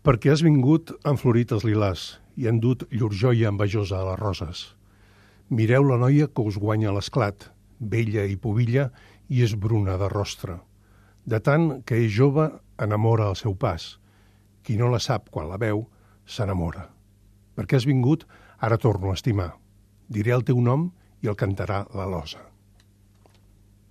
Perquè has vingut, han florit els lilàs i han dut llur joia envejosa a les roses. Mireu la noia que us guanya l'esclat, vella i pobilla, i és bruna de rostre. De tant que és jove, enamora al seu pas. Qui no la sap quan la veu, s'enamora. Perquè has vingut, ara torno a estimar. Diré el teu nom i el cantarà la losa.